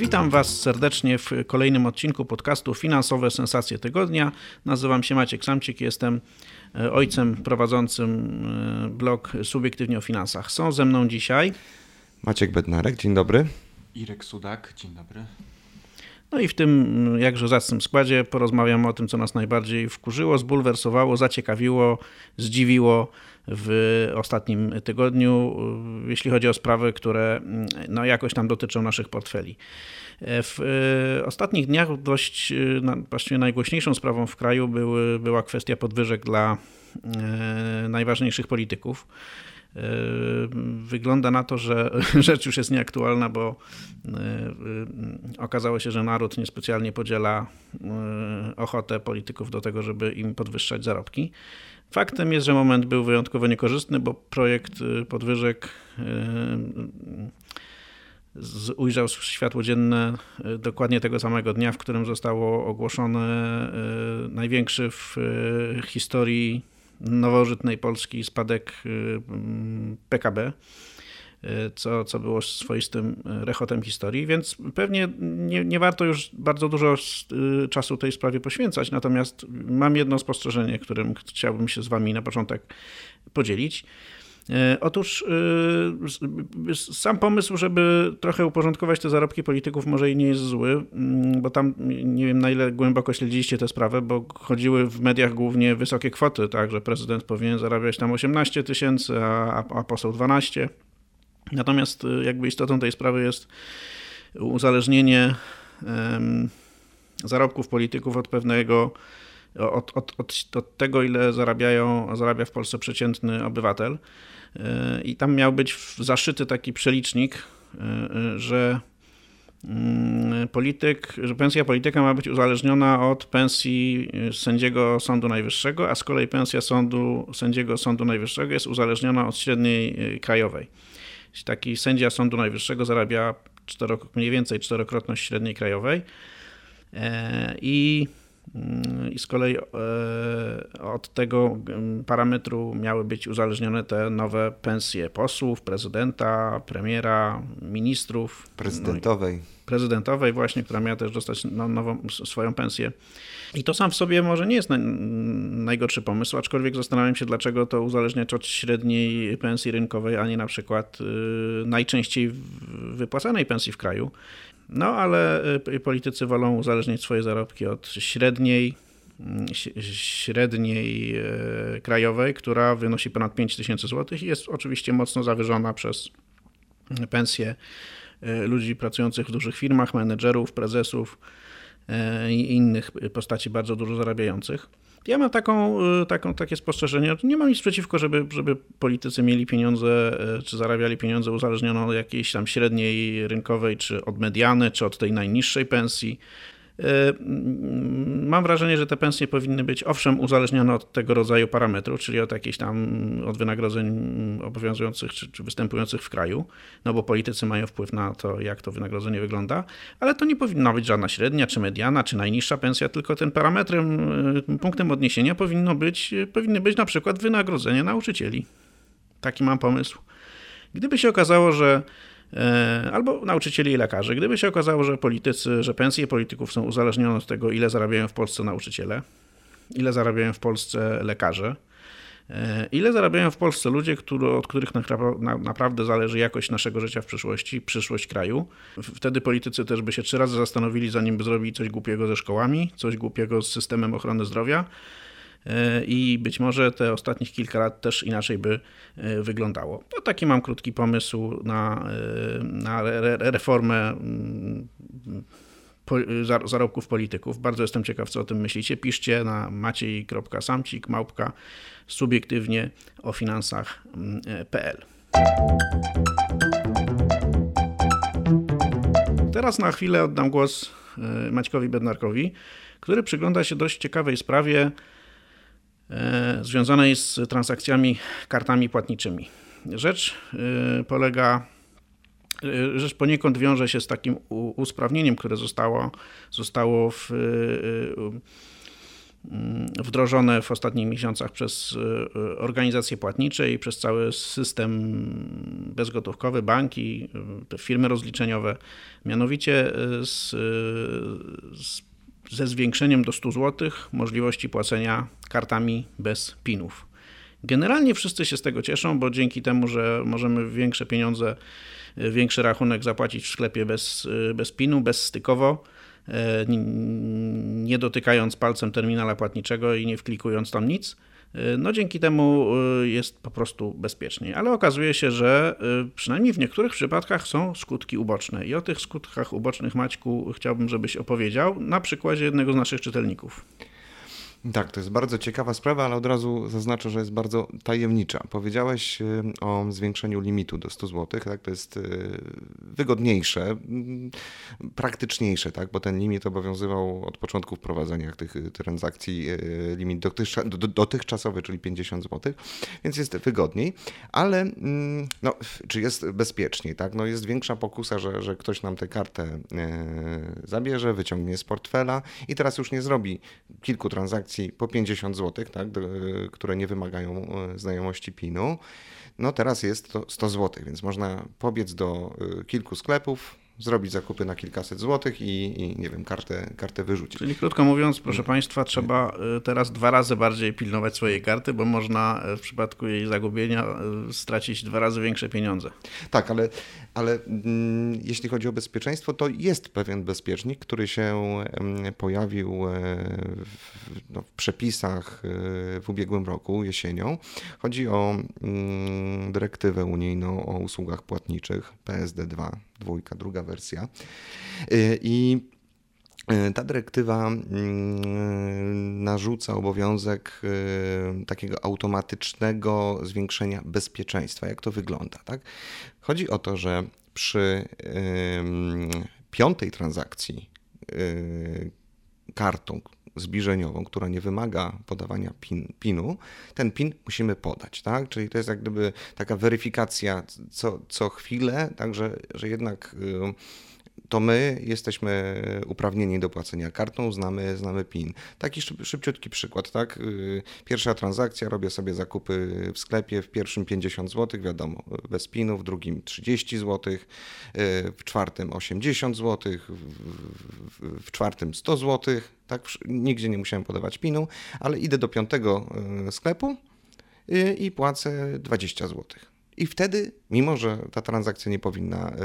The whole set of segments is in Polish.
Witam Was serdecznie w kolejnym odcinku podcastu Finansowe Sensacje Tygodnia. Nazywam się Maciek Samcik, jestem e, ojcem prowadzącym e, blog Subiektywnie o Finansach. Są ze mną dzisiaj Maciek Bednarek, dzień dobry. Irek Sudak, dzień dobry. No i w tym jakże zacnym składzie porozmawiamy o tym, co nas najbardziej wkurzyło, zbulwersowało, zaciekawiło, zdziwiło w ostatnim tygodniu, jeśli chodzi o sprawy, które no, jakoś tam dotyczą naszych portfeli. W e, ostatnich dniach dość no, właściwie najgłośniejszą sprawą w kraju była kwestia podwyżek dla e, najważniejszych polityków. E, wygląda na to, że rzecz już jest nieaktualna, bo okazało się, że naród niespecjalnie podziela ochotę polityków do tego, żeby im podwyższać zarobki. Faktem jest, że moment był wyjątkowo niekorzystny, bo projekt podwyżek ujrzał światło dzienne dokładnie tego samego dnia, w którym zostało ogłoszone e, największy w historii nowożytnej Polski spadek PKB, co, co było swoistym rechotem historii, więc pewnie nie, nie warto już bardzo dużo czasu tej sprawie poświęcać, natomiast mam jedno spostrzeżenie, którym chciałbym się z Wami na początek podzielić. E, otóż e, sam pomysł, żeby trochę uporządkować te zarobki polityków może i nie jest zły, mm, bo tam nie wiem na ile głęboko śledziliście tę sprawę, bo chodziły w mediach głównie wysokie kwoty, tak, że prezydent powinien zarabiać tam 18 tysięcy, a, a poseł 12. Natomiast e, jakby istotą tej sprawy jest uzależnienie um, zarobków polityków od pewnego od, od, od, od tego, ile zarabiają, zarabia w Polsce przeciętny obywatel. E, I tam miał być zaszyty taki przelicznik, e, e, że mm, polityk, że pensja polityka ma być uzależniona od pensji sędziego Sądu Najwyższego, a z kolei pensja sądu, sędziego Sądu Najwyższego jest uzależniona od średniej krajowej. Taki sędzia Sądu Najwyższego zarabia czterok, mniej więcej czterokrotność średniej krajowej i i z kolei e, od tego parametru miały być uzależnione te nowe pensje posłów, prezydenta, premiera, ministrów. Prezydentowej. No prezydentowej właśnie, która miała też dostać no, nową swoją pensję. I to sam w sobie może nie jest najgorszy pomysł, aczkolwiek zastanawiam się, dlaczego to uzależniać od średniej pensji rynkowej, a nie na przykład y, najczęściej wypłacanej pensji w kraju. No ale y, politycy wolą uzależnić swoje zarobki od średniej, mm, średniej y, krajowej, która wynosi ponad 5000 zł i jest oczywiście mocno zawyżona przez pensje y, ludzi pracujących w dużych firmach, menedżerów, prezesów i innych postaci bardzo dużo zarabiających. Ja mam taką, y, taką, takie spostrzeżenie, nie mam nic przeciwko, żeby, żeby politycy mieli pieniądze, y, czy zarabiali pieniądze uzależnione od jakiejś tam średniej rynkowej, czy od mediany, czy od tej najniższej pensji. E, mam wrażenie, że te pensje powinny być owszem uzależnione od tego rodzaju parametru, czyli od jakichś tam od wynagrodzeń obowiązujących czy, czy występujących w kraju, no bo politycy mają wpływ na to, jak to wynagrodzenie wygląda, ale to nie powinna być żadna średnia, czy mediana, czy najniższa pensja, tylko tym parametrem, e, punktem odniesienia powinno być, powinny być na przykład wynagrodzenie nauczycieli. Taki mam pomysł. Gdyby się okazało, że albo nauczycieli i lekarzy. Gdyby się okazało, że politycy, że pensje polityków są uzależnione od tego, ile zarabiają w Polsce nauczyciele, ile zarabiają w Polsce lekarze, e, ile zarabiają w Polsce ludzie, który, od których naprawdę zależy jakość naszego życia w przyszłości, przyszłość kraju. Wtedy politycy też by się trzy razy zastanowili, zanim by zrobili coś głupiego ze szkołami, coś głupiego z systemem ochrony zdrowia E, i być może te ostatnich kilka lat też inaczej by e, wyglądało. To taki mam krótki pomysł na, e, na reformę mm, zarobków polityków. Bardzo jestem ciekaw, co o tym myślicie. Piszcie na maciej.samcik, małpka, subiektywnie o finansach.pl. Teraz na chwilę oddam głos Maćkowi Bednarkowi, który przygląda się dość ciekawej sprawie związanej z transakcjami kartami płatniczymi. Rzecz polega rzecz poniekąd wiąże się z takim usprawnieniem, które zostało, zostało w, wdrożone w ostatnich miesiącach przez organizacje płatnicze i przez cały system bezgotówkowy, banki, te firmy rozliczeniowe. Mianowicie z, z, ze zwiększeniem do 100 zł możliwości płacenia kartami bez PIN-ów. Generalnie wszyscy się z tego cieszą, bo dzięki temu, że możemy większe pieniądze większy rachunek zapłacić w sklepie bez, bez PIN-u, bezstykowo, e, nie dotykając palcem terminala płatniczego i nie wklikując tam nic. E, no dzięki temu e, jest po prostu bezpieczniej, ale okazuje się, że przynajmniej w niektórych przypadkach są skutki uboczne i o tych skutkach ubocznych Maćku chciałbym, żebyś opowiedział na przykładzie jednego z naszych czytelników. Tak, to jest bardzo ciekawa sprawa, ale od razu zaznaczę, że jest bardzo tajemnicza. Powiedziałeś y, o zwiększeniu limitu do 100 zł, tak? To jest y, wygodniejsze, mm, praktyczniejsze, tak? Bo ten limit obowiązywał od początku wprowadzenia tych y, transakcji, limit dotychczasowy, czyli 50 zł, więc jest wygodniej, ale mm, no, czy jest bezpieczniej, tak? No jest większa pokusa, że, że ktoś nam tę kartę zabierze, wyciągnie z portfela i teraz już nie zrobi kilku transakcji, transakcji po 50 zł, tak, do, które nie wymagają e, znajomości PIN-u. No teraz jest to 100 zł, więc można pobiec do e, kilku sklepów, zrobić zakupy na kilkaset złotych i, i, nie wiem, kartę, kartę wyrzucić. Czyli krótko mówiąc, proszę Państwa, trzeba y, teraz dwa razy bardziej pilnować swojej karty, bo można y, w przypadku jej zagubienia y, stracić dwa razy większe pieniądze. Tak, ale, ale mm, jeśli chodzi o bezpieczeństwo, to jest pewien bezpiecznik, który się pojawił e, w, no, w przepisach e, w ubiegłym roku, jesienią. Chodzi o mm, dyrektywę unijną o usługach płatniczych PSD2 dwójka, druga wersja. Y, I y, ta dyrektywa mm, narzuca obowiązek y, takiego automatycznego zwiększenia bezpieczeństwa. Jak to wygląda? Tak? Chodzi o to, że przy piątej transakcji kartą zbliżeniową, która nie wymaga podawania PIN, PIN-u, ten PIN musimy podać, tak? Czyli to jest jak gdyby taka weryfikacja co, co chwilę, także że jednak to my jesteśmy uprawnieni do płacenia kartą, znamy, znamy PIN. Taki szybciutki przykład, tak? Y, pierwsza transakcja, robię sobie zakupy w sklepie, w pierwszym 50 zł, wiadomo, bez PIN-u, w drugim 30 zł, y, w czwartym 80 zł, w, czwartym 100 zł, tak? Nigdzie nie musiałem podawać PIN-u, ale idę do piątego y, sklepu i płacę 20 złotych. I wtedy, mimo że ta transakcja nie powinna e,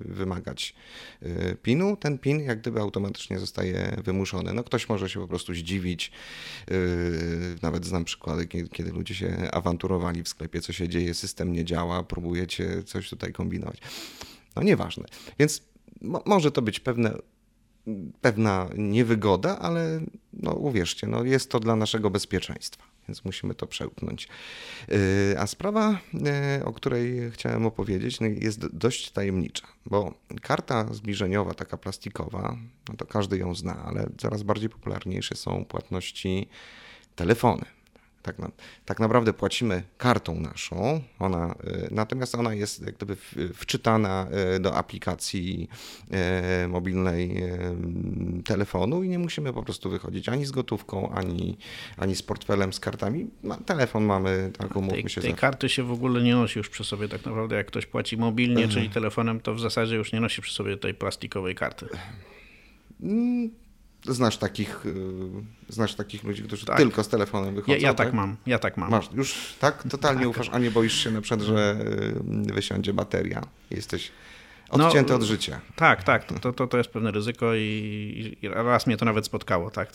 wymagać e, PIN-u, ten PIN jak gdyby automatycznie zostaje wymuszony. No ktoś może się po prostu zdziwić. E, nawet znam przykłady, kiedy ludzie się awanturowali w sklepie, co się dzieje, system nie działa, próbujecie coś tutaj kombinować. No nieważne. Więc może to być pewne pewna niewygoda, ale no uwierzcie, no jest to dla naszego bezpieczeństwa więc musimy to przełknąć. Y, a sprawa, y, o której chciałem opowiedzieć, no, jest dość tajemnicza, bo karta zbliżeniowa, taka plastikowa, no to każdy ją zna, ale coraz bardziej popularniejsze są płatności telefony. Tak, na, tak naprawdę płacimy kartą naszą, ona, y, natomiast ona jest jak gdyby wczytana y, do aplikacji y, mobilnej telefonu i nie musimy po prostu wychodzić ani z gotówką, ani, ani z portfelem, z kartami. Telefon mamy, tak umówmy się. Tej, tej karty się w ogóle nie nosi już przy sobie tak naprawdę. Jak ktoś płaci mobilnie, mhm. czyli telefonem, to w zasadzie już nie nosi przy sobie tej plastikowej karty. Znasz takich, y, znasz takich ludzi, którzy tak. tylko z telefonem wychodzą? Ja, ja tak? tak? mam, ja tak mam. Masz, już tak? Totalnie tak. ufasz, a nie boisz się na przykład, że y, wysiądzie bateria? Jesteś odcięty no, od życia. Tak, tak, to, to, to jest pewne ryzyko i, i raz mnie to nawet spotkało. Tak?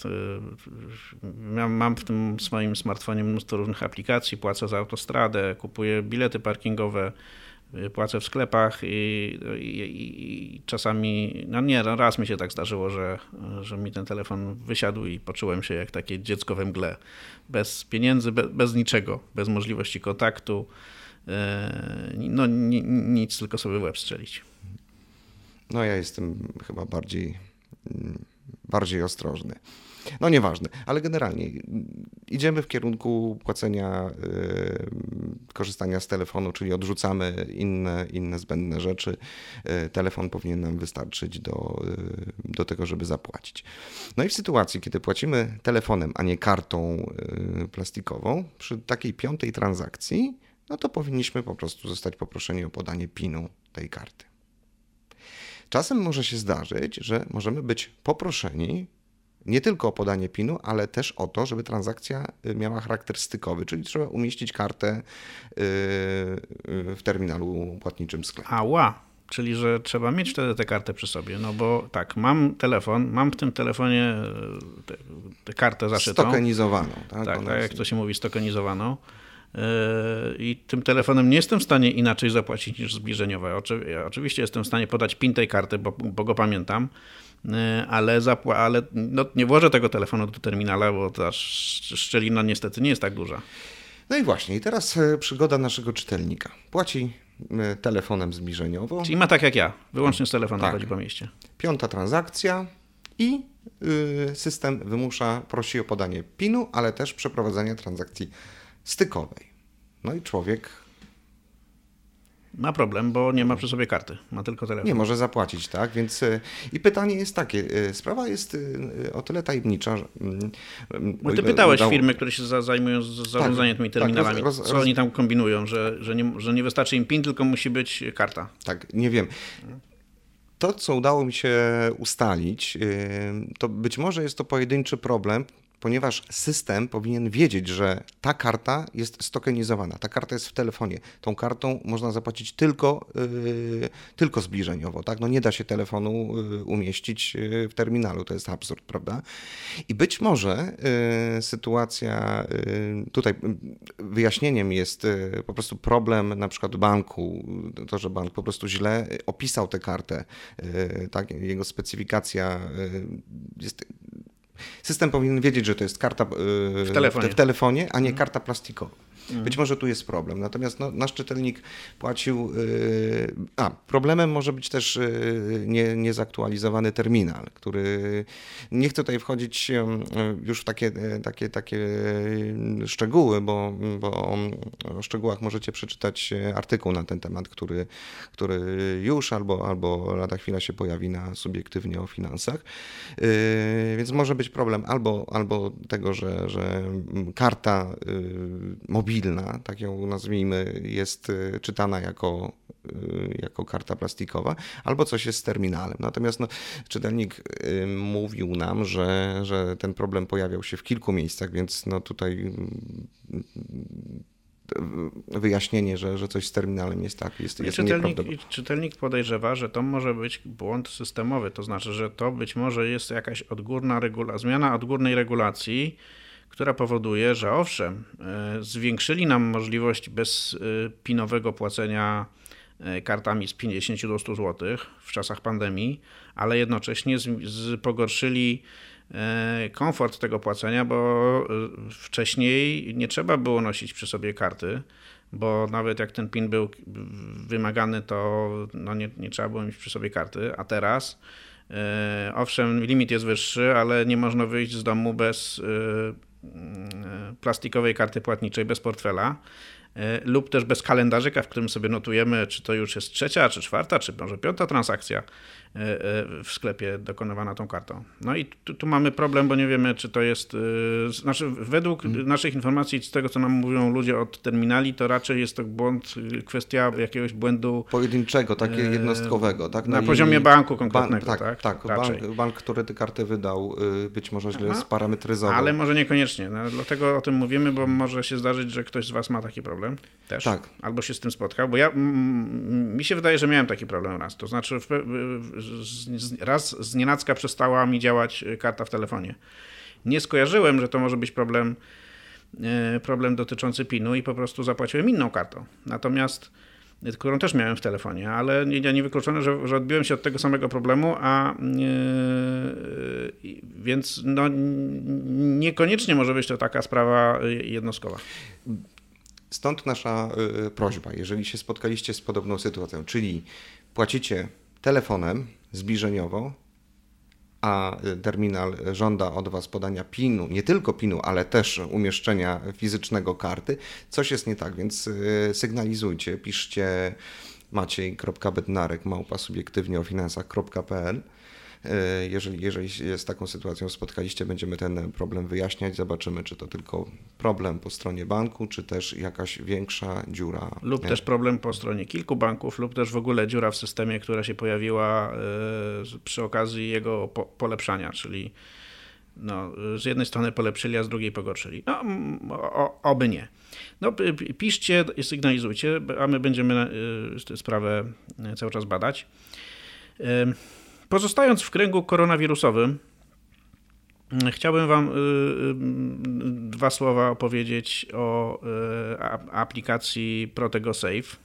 Mam w tym swoim smartfonie mnóstwo różnych aplikacji, płacę za autostradę, kupuję bilety parkingowe, płacę w sklepach i, i, i, czasami, no nie, no raz mi się tak zdarzyło, że, że mi ten telefon wysiadł i poczułem się jak takie dziecko we mgle. Bez pieniędzy, bez, bez niczego, bez możliwości kontaktu, e, no nic, tylko sobie w łeb strzelić. No ja jestem chyba bardziej bardziej ostrożny. No nieważne, ale generalnie idziemy w kierunku płacenia, yy, korzystania z telefonu, czyli odrzucamy inne, inne zbędne rzeczy. Yy, telefon powinien nam wystarczyć do, yy, do tego, żeby zapłacić. No i w sytuacji, kiedy płacimy telefonem, a nie kartą plastikową, przy takiej piątej transakcji, no to powinniśmy po prostu zostać poproszeni o podanie PIN-u tej karty. Czasem może się zdarzyć, że możemy być poproszeni nie tylko o podanie PIN-u, ale też o to, żeby transakcja y, miała charakter stykowy, czyli trzeba umieścić kartę y, y, w terminalu płatniczym sklepu. Ała, czyli że trzeba mieć wtedy tę kartę przy sobie, no bo tak, mam telefon, mam w tym telefonie tę kartę zaszytą. Stokenizowaną. Tak, tak, tak jak to się mówi, stokenizowaną. I tym telefonem nie jestem w stanie inaczej zapłacić niż zbliżeniowe. Oczywiście jestem w stanie podać PIN tej karty, bo, bo go pamiętam, ale, zapła- ale no, nie włożę tego telefonu do terminala, bo ta szczelina niestety nie jest tak duża. No i właśnie, i teraz e, przygoda naszego czytelnika. Płaci e, telefonem zbliżeniowo. Czyli ma tak jak ja, wyłącznie z telefonem tak. chodzi po mieście. Piąta transakcja i y, system wymusza, prosi o podanie PIN-u, ale też przeprowadzenie transakcji stykowej. No i człowiek ma problem, bo nie ma przy sobie karty, ma tylko telefon. Nie może zapłacić, tak? Więc y, i pytanie jest takie, y, sprawa jest y, o tyle tajemnicza, że... Mm, bo ty pytałeś udało... firmy, które się zajmują zarządzaniem tak, tymi tak, terminalami, tak, roz, roz, co oni tam kombinują, że, że, nie, że nie wystarczy im PIN, tylko musi być karta. Tak, nie wiem. To, co udało mi się ustalić, to być może jest to pojedynczy problem, ponieważ system powinien wiedzieć, że ta karta jest stokenizowana, ta karta jest w telefonie. Tą kartą można zapłacić tylko, yy, tylko zbliżeniowo. Tak? No nie da się telefonu yy, umieścić yy, w terminalu, to jest absurd, prawda? I być może sytuacja, tutaj wyjaśnieniem jest po prostu problem na przykład banku, to, że bank po prostu źle opisał tę kartę, tak? jego specyfikacja jest System powinien wiedzieć, że to jest karta yy, w, telefonie. w, telefonie. a nie mhm. karta plastikowa. Mhm. Być może tu jest problem. Natomiast no, nasz czytelnik płacił. Yy, a, problemem może być też yy, nie, niezaktualizowany terminal, który. Nie chcę tutaj wchodzić yy, już w takie, takie, takie szczegóły, bo, bo o szczegółach możecie przeczytać artykuł na ten temat, który, który już albo, albo lada chwila się pojawi na subiektywnie o finansach. Yy, więc może być problem albo, albo tego, że, że karta yy, mobilna, mobilna, tak ją nazwijmy, jest y, czytana jako, y, jako karta plastikowa, albo coś jest z terminalem. Natomiast no, czytelnik y, mówił nam, że, że ten problem pojawiał się w kilku miejscach, więc no tutaj wyjaśnienie, że, że coś z terminalem jest tak, jest, jest czytelnik, czytelnik podejrzewa, że to może być błąd systemowy, to znaczy, że to być może jest jakaś odgórna regula, zmiana odgórnej regulacji, która powoduje, że owszem, e, zwiększyli nam możliwość bezpinowego płacenia e, kartami z 50 do 100 zł w czasach pandemii, ale jednocześnie z, z pogorszyli e, komfort tego płacenia, bo wcześniej nie trzeba było nosić przy sobie karty, bo nawet jak ten PIN był wymagany, to no nie, nie trzeba było mieć przy sobie karty, a teraz owszem, limit jest wyższy, ale nie można wyjść z domu bez plastikowej karty płatniczej bez portfela e, lub też bez kalendarzyka, w którym sobie notujemy, czy to już jest trzecia, czy czwarta, czy może piąta transakcja. E, e, w sklepie dokonywana tą kartą. No i tu, tu, mamy problem, bo nie wiemy, czy to jest. E, znaczy, według hmm. naszych informacji, z tego co nam mówią ludzie od terminali, to raczej jest to błąd, kwestia jakiegoś błędu. Pojedynczego, takiego jednostkowego, tak? Na, na poziomie banku konkretnego, ban, tak? Tak, tak bank, bank, który tę kartę wydał, y, być może źle Aha. sparametryzował. Ale może niekoniecznie. No, dlatego o tym mówimy, bo może się zdarzyć, że ktoś z Was ma taki problem też. Tak. Albo się z tym spotkał, bo ja, mi się wydaje, że miałem taki problem raz. To znaczy, w, w, raz z nienacka przestała mi działać e, karta w telefonie. Nie skojarzyłem, że to może być problem, e, problem dotyczący PIN-u i po prostu zapłaciłem inną kartą. Natomiast e, którą też miałem w telefonie, ale nie, nie wykluczone, że, że odbiłem się od tego samego problemu, a yy, więc no, niekoniecznie może być to taka sprawa jednostkowa. Stąd nasza prośba, jeżeli się spotkaliście z podobną sytuacją, czyli płacicie telefonem zbliżeniowo, a terminal żąda od Was podania PIN-u, nie tylko PIN-u, ale też umieszczenia fizycznego karty, coś jest nie tak, więc sygnalizujcie, piszcie maciej.bednarek małpa subiektywnie o finansach.pl jeżeli, jeżeli się z taką sytuacją spotkaliście, będziemy ten problem wyjaśniać. Zobaczymy, czy to tylko problem po stronie banku, czy też jakaś większa dziura. Lub nie? też problem po stronie kilku banków, lub też w ogóle dziura w systemie, która się pojawiła e, przy okazji jego polepszania, czyli no, z jednej strony polepszyli, a z drugiej pogorszyli. No, o, oby nie. No, piszcie, sygnalizujcie, a my będziemy e, sprawę cały czas badać. Pozostając w kręgu koronawirusowym, chciałbym Wam y, y, dwa słowa opowiedzieć o y, aplikacji Protego Safe.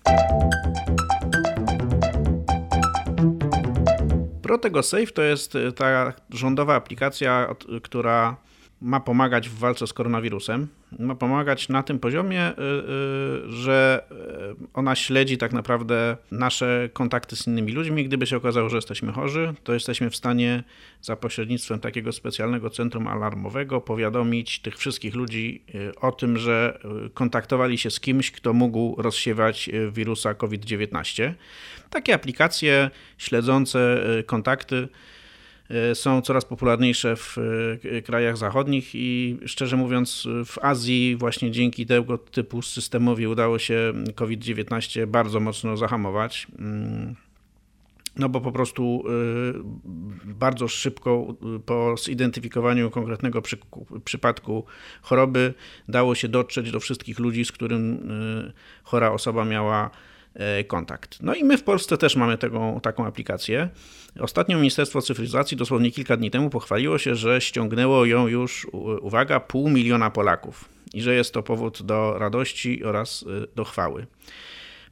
Protego Safe to jest ta rządowa aplikacja, która ma pomagać w walce z koronawirusem. Ma pomagać na tym poziomie, y, y, że y, ona śledzi tak naprawdę nasze kontakty z innymi ludźmi. Gdyby się okazało, że jesteśmy chorzy, to jesteśmy w stanie za pośrednictwem takiego specjalnego centrum alarmowego powiadomić tych wszystkich ludzi o tym, że kontaktowali się z kimś, kto mógł rozsiewać wirusa COVID-19. Takie aplikacje śledzące kontakty są coraz popularniejsze w e, krajach zachodnich i szczerze mówiąc w Azji właśnie dzięki tego typu systemowi udało się COVID-19 bardzo mocno zahamować. Mm, no bo po prostu e, bardzo szybko po zidentyfikowaniu konkretnego przy, przypadku choroby dało się dotrzeć do wszystkich ludzi, z którym chora osoba miała E, kontakt. No i my w Polsce też mamy taką, taką aplikację. Ostatnio Ministerstwo Cyfryzacji dosłownie kilka dni temu pochwaliło się, że ściągnęło ją już, uwaga, pół miliona Polaków i że jest to powód do radości oraz e, do chwały.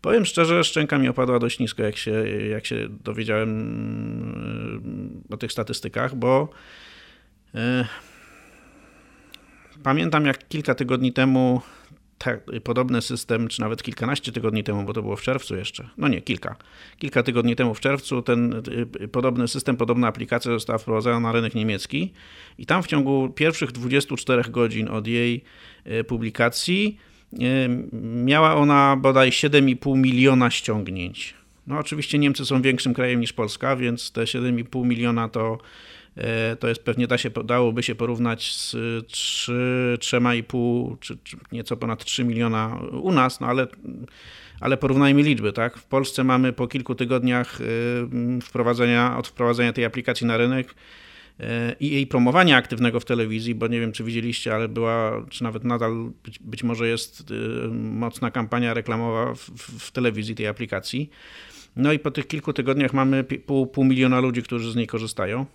Powiem szczerze, szczęka mi opadła dość nisko, jak się, jak się dowiedziałem e, o tych statystykach, bo pamiętam jak kilka tygodni temu podobny system, czy nawet kilkanaście tygodni temu, bo to było w czerwcu jeszcze, no nie, kilka, kilka tygodni temu w czerwcu ten y, podobny system, podobna aplikacja została wprowadzona na rynek niemiecki i tam w ciągu pierwszych 24 godzin od jej y, publikacji y, miała ona bodaj 7,5 miliona ściągnięć. No oczywiście Niemcy są większym krajem niż Polska, więc te 7,5 miliona to to jest pewnie da się, dałoby się porównać z 3,5 czy, czy nieco ponad 3 miliona u nas, no ale, ale porównajmy liczby, tak? W Polsce mamy po kilku tygodniach y, wprowadzenia, od wprowadzenia tej aplikacji na rynek y, i jej promowania aktywnego w telewizji, bo nie wiem, czy widzieliście, ale była, czy nawet nadal być, być może jest mocna kampania reklamowa w, w, telewizji tej aplikacji. No i po tych kilku tygodniach mamy pół, pół miliona ludzi, którzy z niej korzystają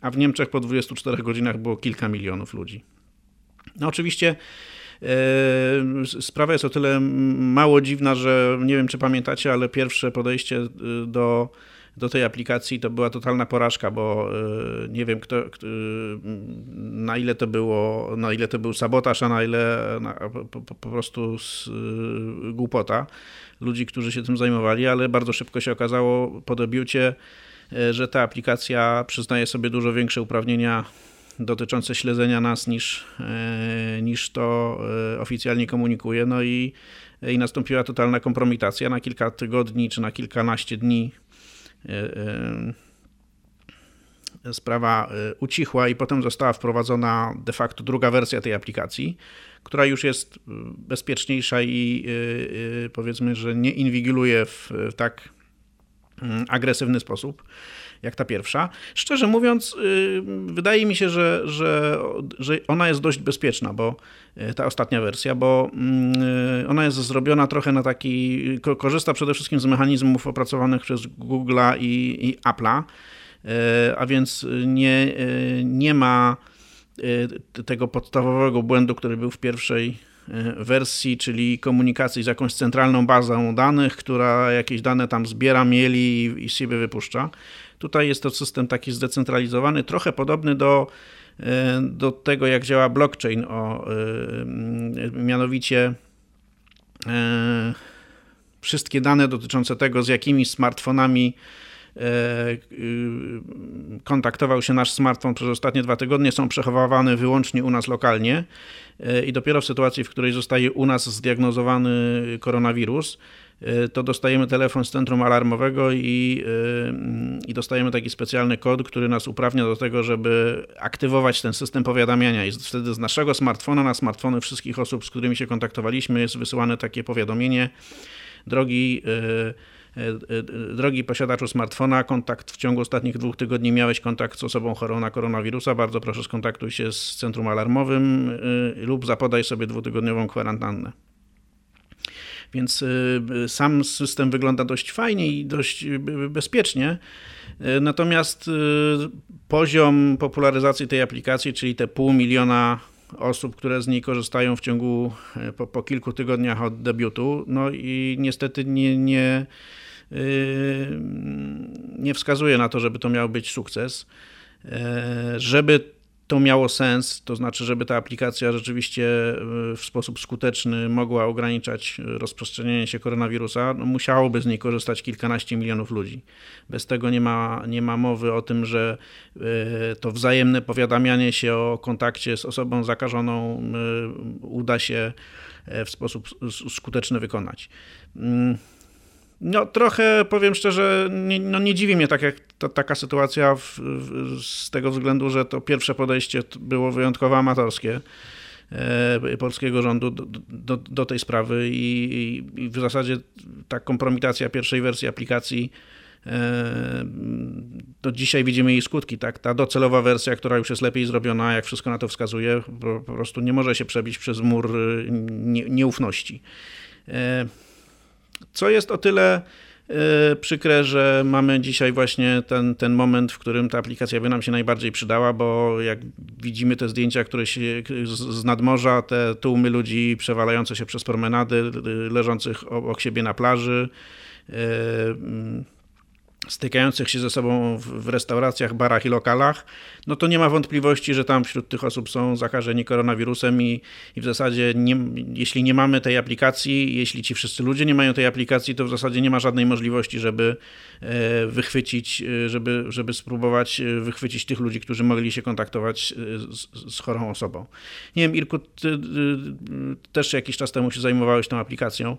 a w Niemczech po 24 godzinach było kilka milionów ludzi. No oczywiście e, sprawa jest o tyle mało dziwna, że nie wiem, czy pamiętacie, ale pierwsze podejście e, do, do tej aplikacji to była totalna porażka, bo e, nie wiem, kto, kto, na ile to było, na ile to był sabotaż, a na ile na, po, po, prostu z, głupota ludzi, którzy się tym zajmowali, ale bardzo szybko się okazało po debiucie, że ta aplikacja przyznaje sobie dużo większe uprawnienia dotyczące śledzenia nas niż, e, niż to e, oficjalnie komunikuje. No i, i nastąpiła totalna kompromitacja na kilka tygodni czy na kilkanaście dni. Sprawa ucichła i potem została wprowadzona de facto druga wersja tej aplikacji, która już jest bezpieczniejsza i powiedzmy, że nie inwigiluje w tak agresywny sposób, jak ta pierwsza. Szczerze mówiąc, y, wydaje mi się, że, że, że ona jest dość bezpieczna, bo y, ta ostatnia wersja, bo mm, y, ona jest zrobiona trochę na taki, korzysta przede wszystkim z mechanizmów opracowanych przez Google'a i, i Apple'a, a więc nie, nie ma tego podstawowego błędu, który był w pierwszej wersji, czyli komunikacji z jakąś centralną bazą danych, która jakieś dane tam zbiera, mieli i sobie wypuszcza. Tutaj jest to system taki zdecentralizowany, trochę podobny do, e, do tego, jak działa blockchain, o, e, mianowicie wszystkie dane dotyczące tego, z jakimi smartfonami kontaktował się nasz smartfon przez ostatnie dwa tygodnie, są przechowywane wyłącznie u nas lokalnie i dopiero w sytuacji, w której zostaje u nas zdiagnozowany koronawirus, Y, to dostajemy telefon z centrum alarmowego i, i dostajemy taki specjalny kod, który nas uprawnia do tego, żeby aktywować ten system powiadamiania. I wtedy z naszego smartfona na smartfony wszystkich osób, z którymi się kontaktowaliśmy, jest wysyłane takie powiadomienie. Drogi y, Drogi posiadaczu smartfona, kontakt w ciągu ostatnich dwóch tygodni miałeś kontakt z osobą chorą na koronawirusa, bardzo proszę skontaktuj się z centrum alarmowym lub zapodaj sobie dwutygodniową kwarantannę. Więc sam system wygląda dość fajnie i dość bezpiecznie. Natomiast poziom popularyzacji tej aplikacji, czyli te pół miliona osób, które z niej korzystają w ciągu po, po kilku tygodniach od debiutu, no i niestety nie, nie, nie wskazuje na to, żeby to miał być sukces. Żeby to miało sens, to znaczy, żeby ta aplikacja rzeczywiście e, w sposób skuteczny mogła ograniczać rozprzestrzenianie się koronawirusa, no musiałoby z niej korzystać kilkanaście milionów ludzi. Bez tego nie ma, nie ma mowy o tym, że to wzajemne powiadamianie się o kontakcie z osobą zakażoną uda się w sposób skuteczny wykonać. No trochę powiem szczerze, nie, no nie dziwi mnie tak jak to, taka sytuacja w, w, z tego względu, że to pierwsze podejście było wyjątkowo amatorskie e, polskiego rządu do, do, do tej sprawy i, i, w zasadzie ta kompromitacja pierwszej wersji aplikacji e, to dzisiaj widzimy jej skutki, tak? Ta docelowa wersja, która już jest lepiej zrobiona, jak wszystko na to wskazuje, po, prostu nie może się przebić przez mur nie, nieufności. E, co jest o tyle e, przykre, że mamy dzisiaj właśnie ten, ten moment, w którym ta aplikacja by nam się najbardziej przydała, bo jak widzimy te zdjęcia, które się z nadmorza, te tłumy ludzi przewalające się przez promenady, leżących obok siebie na plaży, e, stykających się ze sobą w restauracjach, barach i lokalach, no to nie ma wątpliwości, że tam wśród tych osób są zakażeni koronawirusem i, i w zasadzie nie, jeśli nie mamy tej aplikacji, jeśli ci wszyscy ludzie nie mają tej aplikacji, to w zasadzie nie ma żadnej możliwości, żeby e, wychwycić, e, żeby, żeby spróbować e, wychwycić tych ludzi, którzy mogli się kontaktować z, z chorą osobą. Nie wiem, Irku, ty, też jakiś czas temu się zajmowałeś tą aplikacją,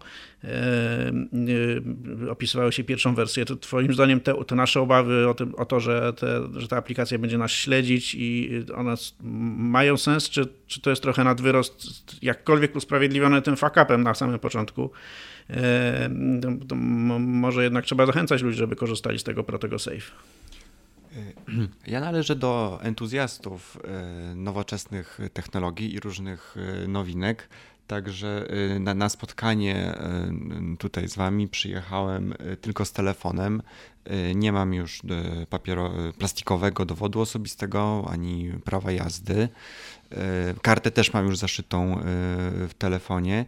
opisywałeś się pierwszą wersję, to twoim zdaniem te, te nasze obawy o, tym, o to, że, te, że ta aplikacja będzie nas śledzić, i one mają sens, czy, czy to jest trochę nadwyrost, jakkolwiek usprawiedliwione tym fakapem na samym początku, e, to może jednak trzeba zachęcać ludzi, żeby korzystali z tego Protego Safe. Ja należę do entuzjastów e, nowoczesnych technologii i różnych e, nowinek. Także na, na, spotkanie tutaj z Wami przyjechałem tylko z telefonem. Y, nie mam już y, papiero, y, plastikowego dowodu osobistego ani prawa jazdy. Kartę też mam już zaszytą w telefonie.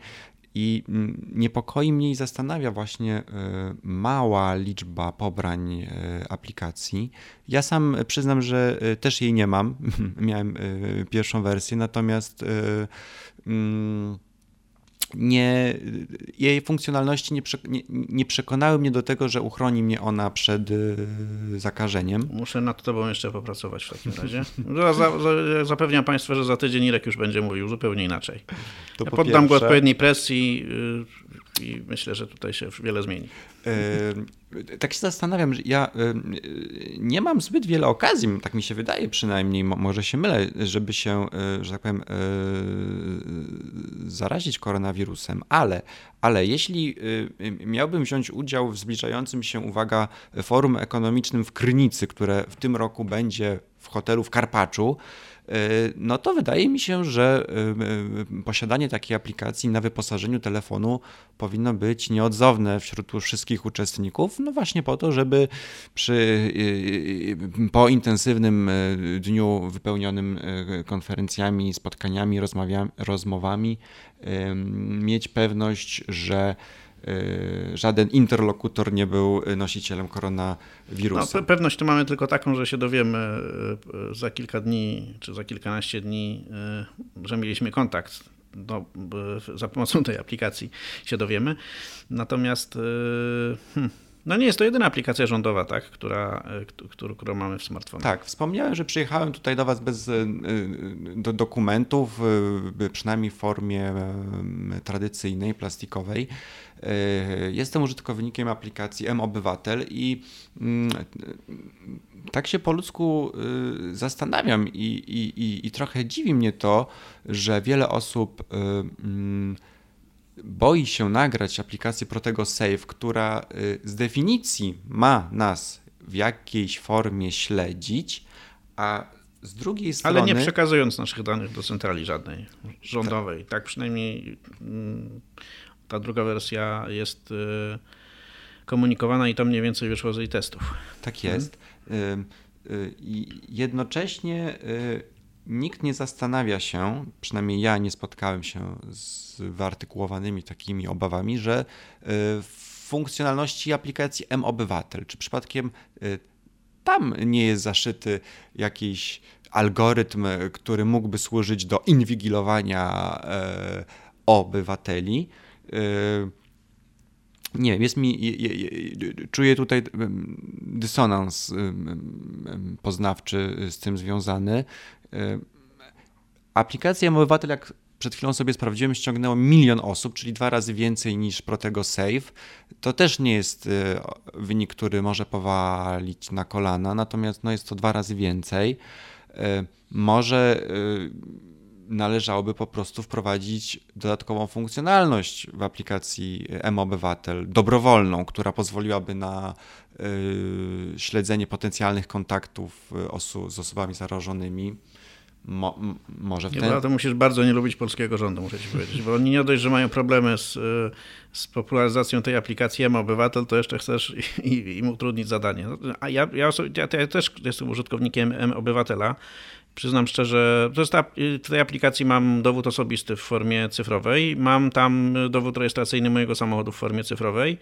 I mm, niepokoi mnie i zastanawia właśnie mała liczba pobrań aplikacji. Ja sam przyznam, że też jej nie mam. Miałem pierwszą wersję, natomiast. Mm, nie, jej funkcjonalności nie, nie, nie, przekonały mnie do tego, że uchroni mnie ona przed y, zakażeniem. Muszę nad tobą jeszcze popracować w takim razie. Zapewniam Państwa, że za tydzień Irek już będzie mówił zupełnie inaczej. To ja po poddam pierwsze. go odpowiedniej presji y, i myślę, że tutaj się wiele zmieni. Tak się zastanawiam, że ja nie mam zbyt wiele okazji, tak mi się wydaje przynajmniej, może się mylę, żeby się, e, że tak powiem, e, zarazić koronawirusem, ale, ale jeśli miałbym wziąć udział w zbliżającym się, uwaga, forum ekonomicznym w Krynicy, które w tym roku będzie w hotelu w Karpaczu, E, no to wydaje mi się, że e, e, posiadanie takiej aplikacji na wyposażeniu telefonu powinno być nieodzowne wśród wszystkich uczestników, no właśnie po to, żeby przy, po intensywnym dniu wypełnionym konferencjami, spotkaniami, rozmowami mieć pewność, że Y, żaden interlokutor nie był nosicielem koronawirusa. No, pewność to mamy tylko taką, że się dowiemy y, za kilka dni czy za kilkanaście dni, y, że mieliśmy kontakt. No, za pomocą tej aplikacji się dowiemy. Natomiast hmm, No nie jest to jedyna aplikacja rządowa, tak, która, którą, którą mamy w smartfonie. Tak, wspomniałem, że przyjechałem tutaj do Was bez do dokumentów, przynajmniej w formie tradycyjnej, plastikowej. Jestem użytkownikiem aplikacji M-Obywatel i mm, tak się po ludzku zastanawiam i, i, i, i trochę dziwi mnie to, że wiele osób mm, boi się nagrać aplikację Protego Save, która y, z definicji ma nas w jakiejś formie śledzić, a z drugiej strony. Ale nie przekazując naszych danych do centrali żadnej rządowej. Tak, tak przynajmniej mm, ta druga wersja jest y, komunikowana i to mniej więcej wyszło z jej testów. Tak jest. Hmm. Jednocześnie nikt nie zastanawia się, przynajmniej ja nie spotkałem się z wyartykułowanymi takimi obawami, że y, funkcjonalności aplikacji M-Obywatel, czy przypadkiem y, tam nie jest zaszyty jakiś algorytm, który mógłby służyć do inwigilowania y, obywateli. Nie wiem, jest mi, czuję tutaj dysonans poznawczy z tym związany. Y, aplikacja M-Obywatel, jak przed chwilą sobie sprawdziłem, ściągnęło milion osób, czyli dwa razy więcej niż Protego Save. To też nie jest y, wynik, który może powalić na kolana, natomiast no jest to dwa razy więcej. Y, może należałoby po prostu wprowadzić dodatkową funkcjonalność w aplikacji M-Obywatel, dobrowolną, która pozwoliłaby na śledzenie potencjalnych kontaktów osu z osobami zarażonymi Mo, może w ten... Nie, to musisz bardzo nie lubić polskiego rządu, muszę ci powiedzieć, bo oni nie dość, że mają problemy z, z popularyzacją tej aplikacji M-Obywatel, to jeszcze chcesz im utrudnić zadanie. A ja, ja, ja, ja też jestem użytkownikiem M-Obywatela. Przyznam szczerze, ta, w tej aplikacji mam dowód osobisty w formie cyfrowej, mam tam dowód rejestracyjny mojego samochodu w formie cyfrowej.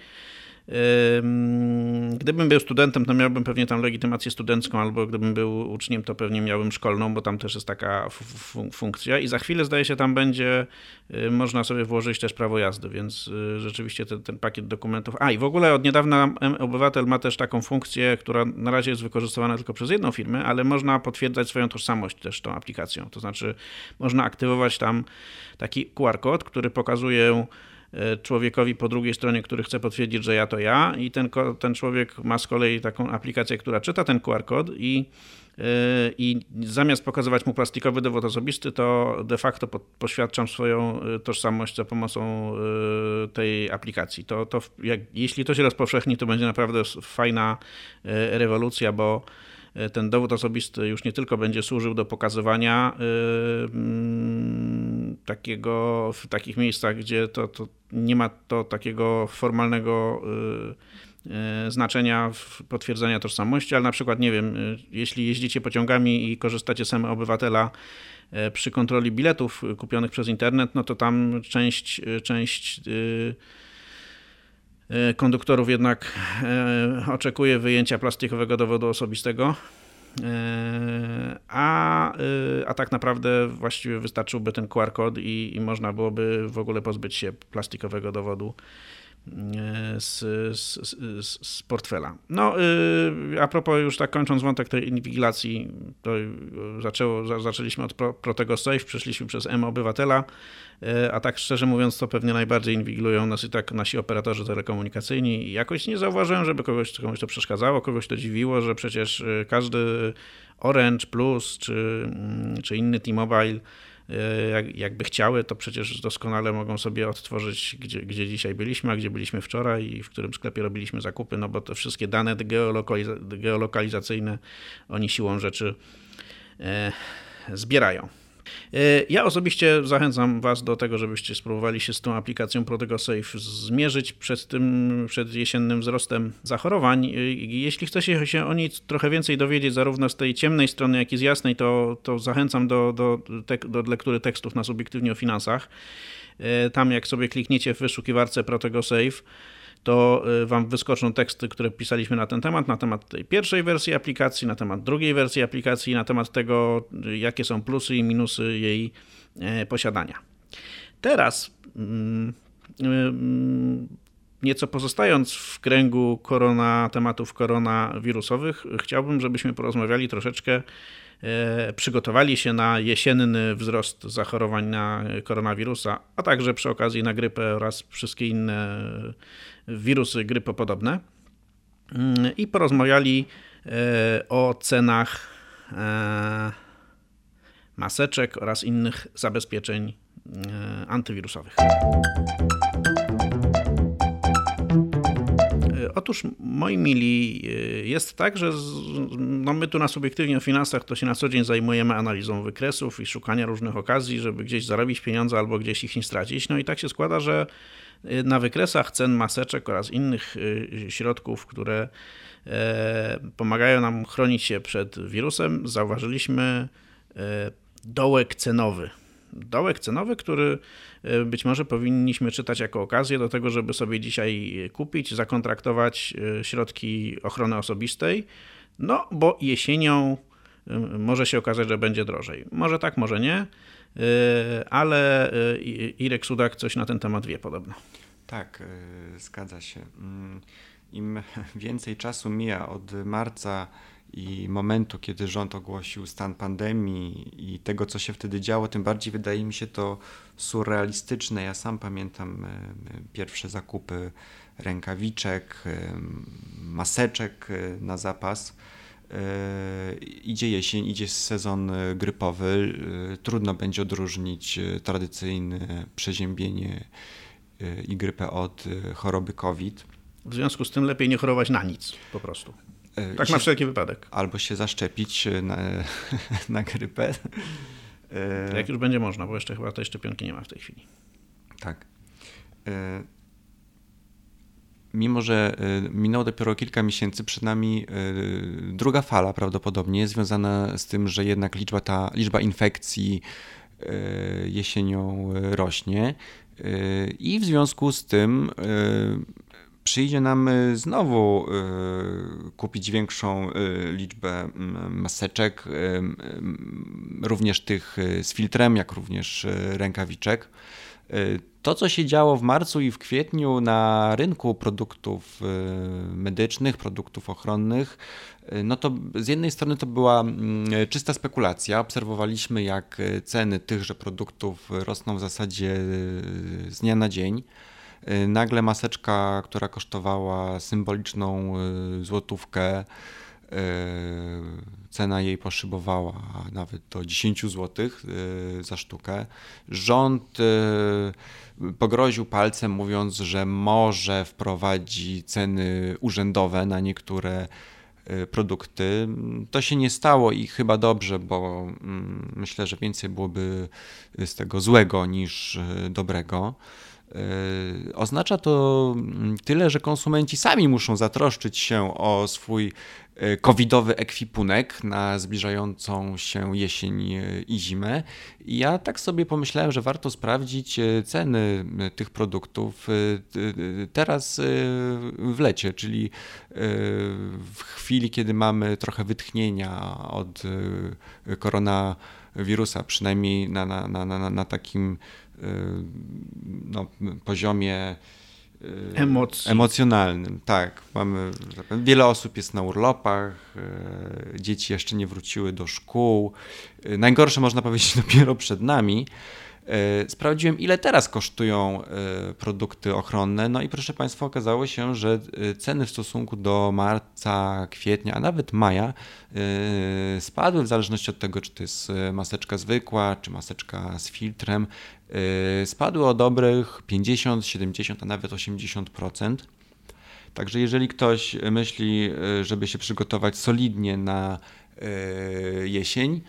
Gdybym był studentem, to miałbym pewnie tam legitymację studencką, albo gdybym był uczniem, to pewnie miałbym szkolną, bo tam też jest taka funkcja. I za chwilę zdaje się, tam będzie y, można sobie włożyć też prawo jazdy, więc y, rzeczywiście ten, ten pakiet dokumentów. A i w ogóle od niedawna obywatel ma też taką funkcję, która na razie jest wykorzystywana tylko przez jedną firmę, ale można potwierdzać swoją tożsamość też tą aplikacją. To znaczy, można aktywować tam taki QR-kod, który pokazuje człowiekowi po drugiej stronie, który chce potwierdzić, że ja to ja i ten, ten człowiek ma z kolei taką aplikację, która czyta ten QR kod i e, i zamiast pokazywać mu plastikowy dowód osobisty, to de facto poświadczam swoją e, tożsamość za pomocą tej aplikacji. To, to jak, jeśli to się rozpowszechni, to będzie naprawdę fajna rewolucja, bo E, ten dowód osobisty już nie tylko będzie służył do pokazywania e, takiego w takich miejscach, gdzie to, to nie ma to takiego formalnego e, znaczenia potwierdzenia tożsamości, ale na przykład, nie wiem, jeśli jeździcie pociągami i korzystacie z obywatela przy kontroli biletów kupionych przez internet, no to tam część, część konduktorów jednak oczekuje wyjęcia plastikowego dowodu osobistego. E, a, a tak naprawdę właściwie wystarczyłby ten QR kod i, i można byłoby w ogóle pozbyć się plastikowego dowodu z, z, z, z, portfela. No, a propos już tak kończąc wątek tej inwigilacji, to zaczęło, zaczęliśmy od Protego Safe, przeszliśmy przez M-Obywatela, E, a tak szczerze mówiąc, to pewnie najbardziej inwigilują nas i tak nasi operatorzy telekomunikacyjni. Jakoś nie zauważyłem, żeby kogoś, komuś to przeszkadzało, kogoś to dziwiło, że przecież e, każdy Orange Plus czy, mm, czy inny T-Mobile e, jakby chciały, to przecież doskonale mogą sobie odtworzyć, gdzie, gdzie dzisiaj byliśmy, a gdzie byliśmy wczoraj i w którym sklepie robiliśmy zakupy, no bo te wszystkie dane geolokaliza geolokalizacyjne oni siłą rzeczy e, zbierają. E, ja osobiście zachęcam Was do tego, żebyście spróbowali się z tą aplikacją Protego Safe zmierzyć przed tym, przed jesiennym wzrostem zachorowań. E, jeśli chcecie się o niej trochę więcej dowiedzieć, zarówno z tej ciemnej strony, jak i z jasnej, to, to zachęcam do, do, do lektury tekstów na Subiektywnie o Finansach. E, tam jak sobie klikniecie w wyszukiwarce Protego Safe, to y, Wam wyskoczą teksty, które pisaliśmy na ten temat, na temat tej pierwszej wersji aplikacji, na temat drugiej wersji aplikacji, na temat tego, y, jakie są plusy i minusy jej e, posiadania. Teraz mm, mm, nieco pozostając w kręgu korona, tematów koronawirusowych, chciałbym, żebyśmy porozmawiali troszeczkę, przygotowali się na jesienny wzrost zachorowań na koronawirusa, a także przy okazji na grypę oraz wszystkie inne wirusy grypopodobne. Mm, I porozmawiali e, o cenach e, maseczek oraz innych zabezpieczeń antywirusowych. Otóż, moi mili, y, jest tak, że no my tu na subiektywnie o finansach to się na co dzień zajmujemy analizą wykresów i szukania różnych okazji, żeby gdzieś zarobić pieniądze albo gdzieś ich nie stracić. No i tak się składa, że y, na wykresach cen maseczek oraz innych y, środków, które e, pomagają nam chronić się przed wirusem, zauważyliśmy e, dołek cenowy dołek cenowy, który e, być może powinniśmy czytać jako okazję do tego, żeby sobie dzisiaj kupić, zakontraktować e, środki ochrony osobistej, no bo jesienią e, może się okazać, że będzie drożej. Może tak, może nie, ale Irek Sudak coś na ten temat wie podobno. Tak, zgadza się. Mm, Im więcej czasu mija od marca i momentu, kiedy rząd ogłosił stan pandemii i tego, co się wtedy działo, tym bardziej wydaje mi się to surrealistyczne. Ja sam pamiętam e, pierwsze zakupy rękawiczek, e, maseczek e, na zapas. Idzie jesień, idzie sezon grypowy. Trudno będzie odróżnić tradycyjne przeziębienie i grypę od choroby COVID. W związku z tym lepiej nie chorować na nic po prostu. E, tak się, na wszelki wypadek. Albo się zaszczepić e, na, na grypę. E, Jak już będzie można, bo jeszcze chyba tej szczepionki nie ma w tej chwili. Tak. Mimo, że minęło dopiero kilka miesięcy, przed nami druga fala prawdopodobnie związana z tym, że jednak liczba, ta, liczba infekcji jesienią rośnie i w związku z tym przyjdzie nam y, znowu y, kupić większą y, liczbę maseczek, również tych z filtrem, jak również rękawiczek. To, co się działo w marcu i w kwietniu na rynku produktów medycznych, produktów ochronnych, no to z jednej strony to była czysta spekulacja. Obserwowaliśmy, jak ceny tychże produktów rosną w zasadzie z dnia na dzień. Y, nagle maseczka, która kosztowała symboliczną y, złotówkę, y, cena jej poszybowała nawet do 10 zł za sztukę. Rząd pogroził palcem, mówiąc, że może wprowadzi ceny urzędowe na niektóre produkty. To się nie stało i chyba dobrze, bo mm, myślę, że więcej byłoby z tego złego niż dobrego. E, oznacza to mm, tyle, że konsumenci sami muszą zatroszczyć się o swój e, covidowy ekwipunek na zbliżającą się jesień e, i zimę. I ja tak sobie pomyślałem, że warto sprawdzić ceny tych produktów teraz w lecie, czyli w chwili, kiedy mamy trochę wytchnienia od koronawirusa, przynajmniej na, na, na, na, na takim Y, no, poziomie y, Emocji. emocjonalnym. Tak, mamy wiele osób jest na urlopach, y, dzieci jeszcze nie wróciły do szkół. Najgorsze można powiedzieć dopiero przed nami. E, sprawdziłem, ile teraz kosztują e, produkty ochronne. No i proszę Państwa, okazało się, że e, ceny w stosunku do marca, kwietnia, a nawet maja spadły w zależności od tego, czy to jest maseczka zwykła, czy maseczka z filtrem. Spadły o dobrych 50, 70, a nawet 80%. Także jeżeli ktoś myśli, żeby się przygotować solidnie na jesień,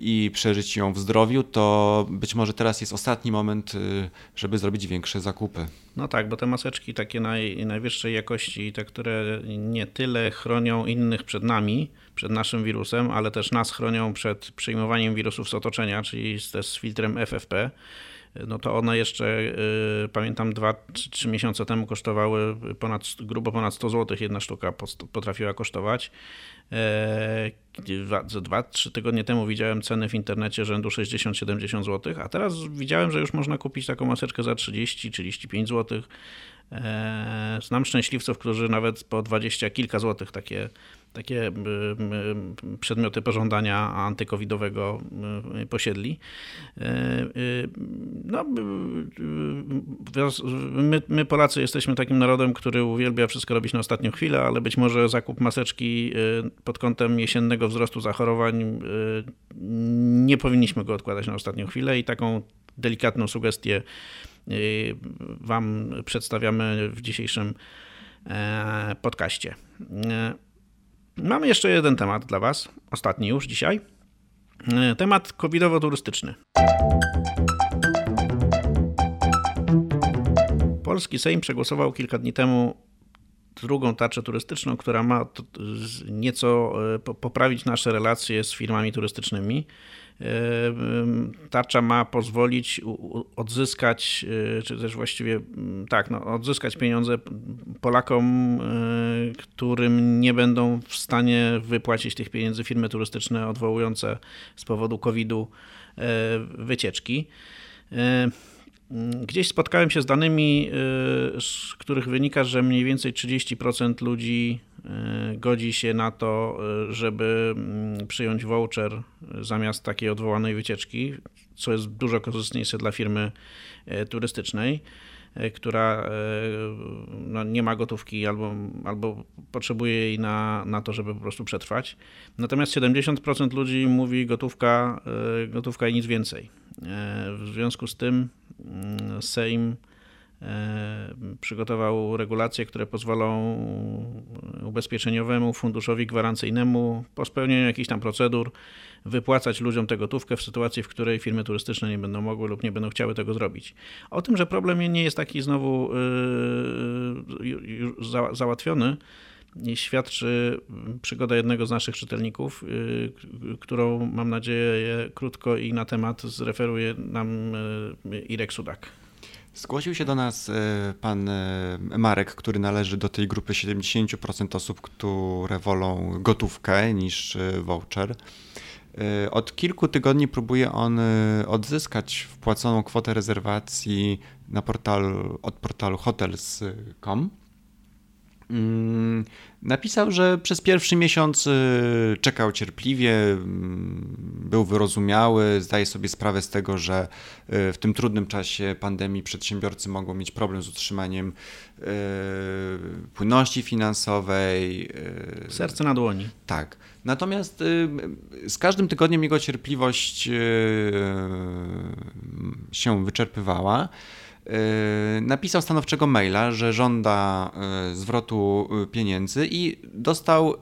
i przeżyć ją w zdrowiu, to być może teraz jest ostatni moment, y, żeby zrobić większe zakupy. No tak, bo te maseczki takie naj, najwyższej jakości, te, które nie tyle chronią innych przed nami, przed naszym wirusem, ale też nas chronią przed przyjmowaniem wirusów z otoczenia, czyli z, filtrem FFP, no to one jeszcze, y, pamiętam, 2-3 miesiące temu kosztowały ponad, grubo ponad 100 zł, jedna sztuka potrafiła kosztować. E, za 2-3 tygodnie temu widziałem ceny w internecie rzędu 60-70 zł, a teraz widziałem, że już można kupić taką maseczkę za 30-35 zł. Znam szczęśliwców, którzy nawet po dwadzieścia kilka złotych takie takie przedmioty pożądania antykowidowego posiedli. No, my, my, Polacy jesteśmy takim narodem, który uwielbia wszystko robić na ostatnią chwilę, ale być może zakup maseczki pod kątem jesiennego wzrostu zachorowań nie powinniśmy go odkładać na ostatnią chwilę i taką delikatną sugestię Wam przedstawiamy w dzisiejszym e, podcaście. Mamy jeszcze jeden temat dla Was, ostatni już dzisiaj. E, temat covidowo-turystyczny. Polski Sejm przegłosował kilka dni temu drugą tarczę turystyczną, która ma nieco e, poprawić nasze relacje z firmami turystycznymi. Tarcza ma pozwolić odzyskać, e, czy też właściwie tak, no, odzyskać pieniądze Polakom, e, którym nie będą w stanie wypłacić tych pieniędzy firmy turystyczne odwołujące z powodu COVID-u wycieczki. Gdzieś spotkałem się z danymi, z których wynika, że mniej więcej 30% ludzi E, godzi się na to, e, żeby mm, przyjąć voucher zamiast takiej odwołanej wycieczki, co jest dużo korzystniejsze dla firmy turystycznej, która no, nie ma gotówki albo, albo potrzebuje jej na, na to, żeby po prostu przetrwać. Natomiast 70% ludzi mówi gotówka, gotówka i nic więcej. W związku z tym mm, Sejm E, przygotował regulacje, które pozwolą ubezpieczeniowemu funduszowi gwarancyjnemu po spełnieniu jakichś tam procedur wypłacać ludziom tę gotówkę w sytuacji, w której firmy turystyczne nie będą mogły lub nie będą chciały tego zrobić. O tym, że problem nie jest taki znowu yy, załatwiony, świadczy przygoda jednego z naszych czytelników, yy, którą mam nadzieję krótko i na temat zreferuje nam yy, Irek Sudak. Zgłosił się do nas e, pan Marek, który należy do tej grupy 70% osób, które wolą gotówkę niż voucher. Od kilku tygodni próbuje on odzyskać wpłaconą kwotę rezerwacji na portalu, od portalu hotels.com. Mm, napisał, że przez pierwszy miesiąc y, czekał cierpliwie, mm, był wyrozumiały, zdaje sobie sprawę z tego, że y, w tym trudnym czasie pandemii przedsiębiorcy mogą mieć problem z utrzymaniem y, płynności finansowej. Serce na dłoni. Tak. Natomiast z każdym tygodniem jego cierpliwość się wyczerpywała. E, napisał stanowczego maila, że żąda e, zwrotu e, pieniędzy i dostał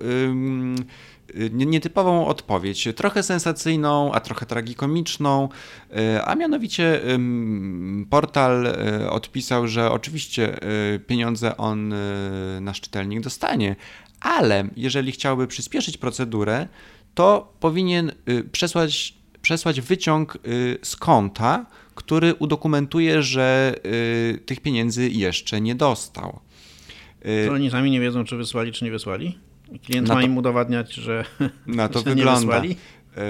nietypową odpowiedź, trochę sensacyjną, a trochę tragikomiczną, a mianowicie portal odpisał, że oczywiście pieniądze on nasz czytelnik dostanie, ale jeżeli chciałby przyspieszyć procedurę, to powinien przesłać, przesłać wyciąg z konta, który udokumentuje, że y, tych pieniędzy jeszcze nie dostał. Y, to oni sami nie wiedzą, czy wysłali, czy nie wysłali? Klient ma to, im udowadniać, że na to wygląda. nie wysłali?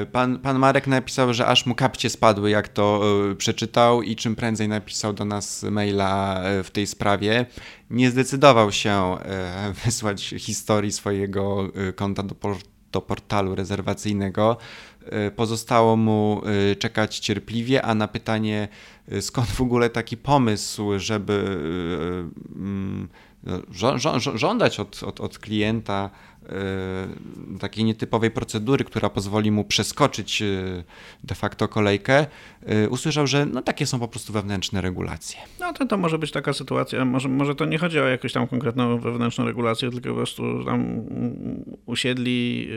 Y, pan, pan Marek napisał, że aż mu kapcie spadły, jak to przeczytał i czym prędzej napisał do nas maila w tej sprawie. Nie zdecydował się wysłać historii swojego konta do, do portalu rezerwacyjnego. E, pozostało mu e, czekać cierpliwie, a na pytanie, e, skąd w ogóle taki pomysł, żeby mm, żądać od, od, od klienta takiej nietypowej procedury, która pozwoli mu przeskoczyć de facto kolejkę, usłyszał, że no takie są po prostu wewnętrzne regulacje. No to, to może być taka sytuacja, może, może to nie chodzi o jakąś tam konkretną wewnętrzną regulację, tylko po prostu tam usiedli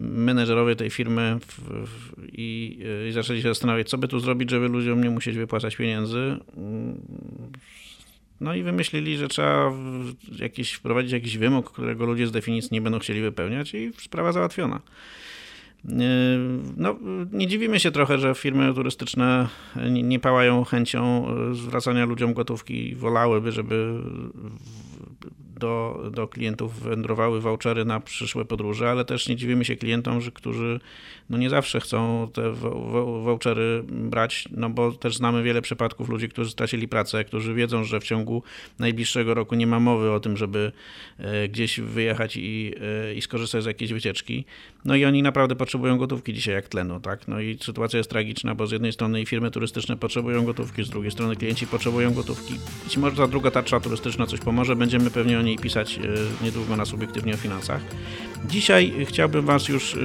menedżerowie tej firmy w, w, i, i zaczęli się zastanawiać, co by tu zrobić, żeby ludziom nie musieć wypłacać pieniędzy. No i wymyślili, że trzeba jakiś, wprowadzić jakiś wymóg, którego ludzie z definicji nie będą chcieli wypełniać i sprawa załatwiona. No, nie dziwimy się trochę, że firmy turystyczne nie, pałają chęcią zwracania ludziom gotówki. Wolałyby, żeby do, do klientów wędrowały vouchery na przyszłe podróże, ale też nie dziwimy się klientom, że, którzy no nie zawsze chcą te vouchery brać, no bo też znamy wiele przypadków ludzi, którzy stracili pracę, którzy wiedzą, że w ciągu najbliższego roku nie ma mowy o tym, żeby e, gdzieś wyjechać i, e, i skorzystać z jakiejś wycieczki. No i oni naprawdę potrzebują gotówki dzisiaj jak tlenu, tak? No i sytuacja jest tragiczna, bo z jednej strony firmy turystyczne potrzebują gotówki, z drugiej strony klienci potrzebują gotówki. Jeśli może ta druga tarcza turystyczna coś pomoże, będziemy pewnie o niej pisać e, niedługo na subiektywnie o finansach. Dzisiaj chciałbym Was już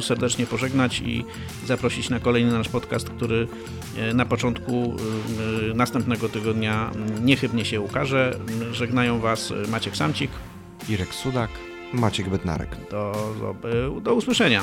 serdecznie pożegnać i zaprosić na kolejny nasz podcast, który na początku następnego tygodnia niechybnie się ukaże. Żegnają Was Maciek Samcik, Irek Sudak, Maciek Bednarek. Do, do, do usłyszenia.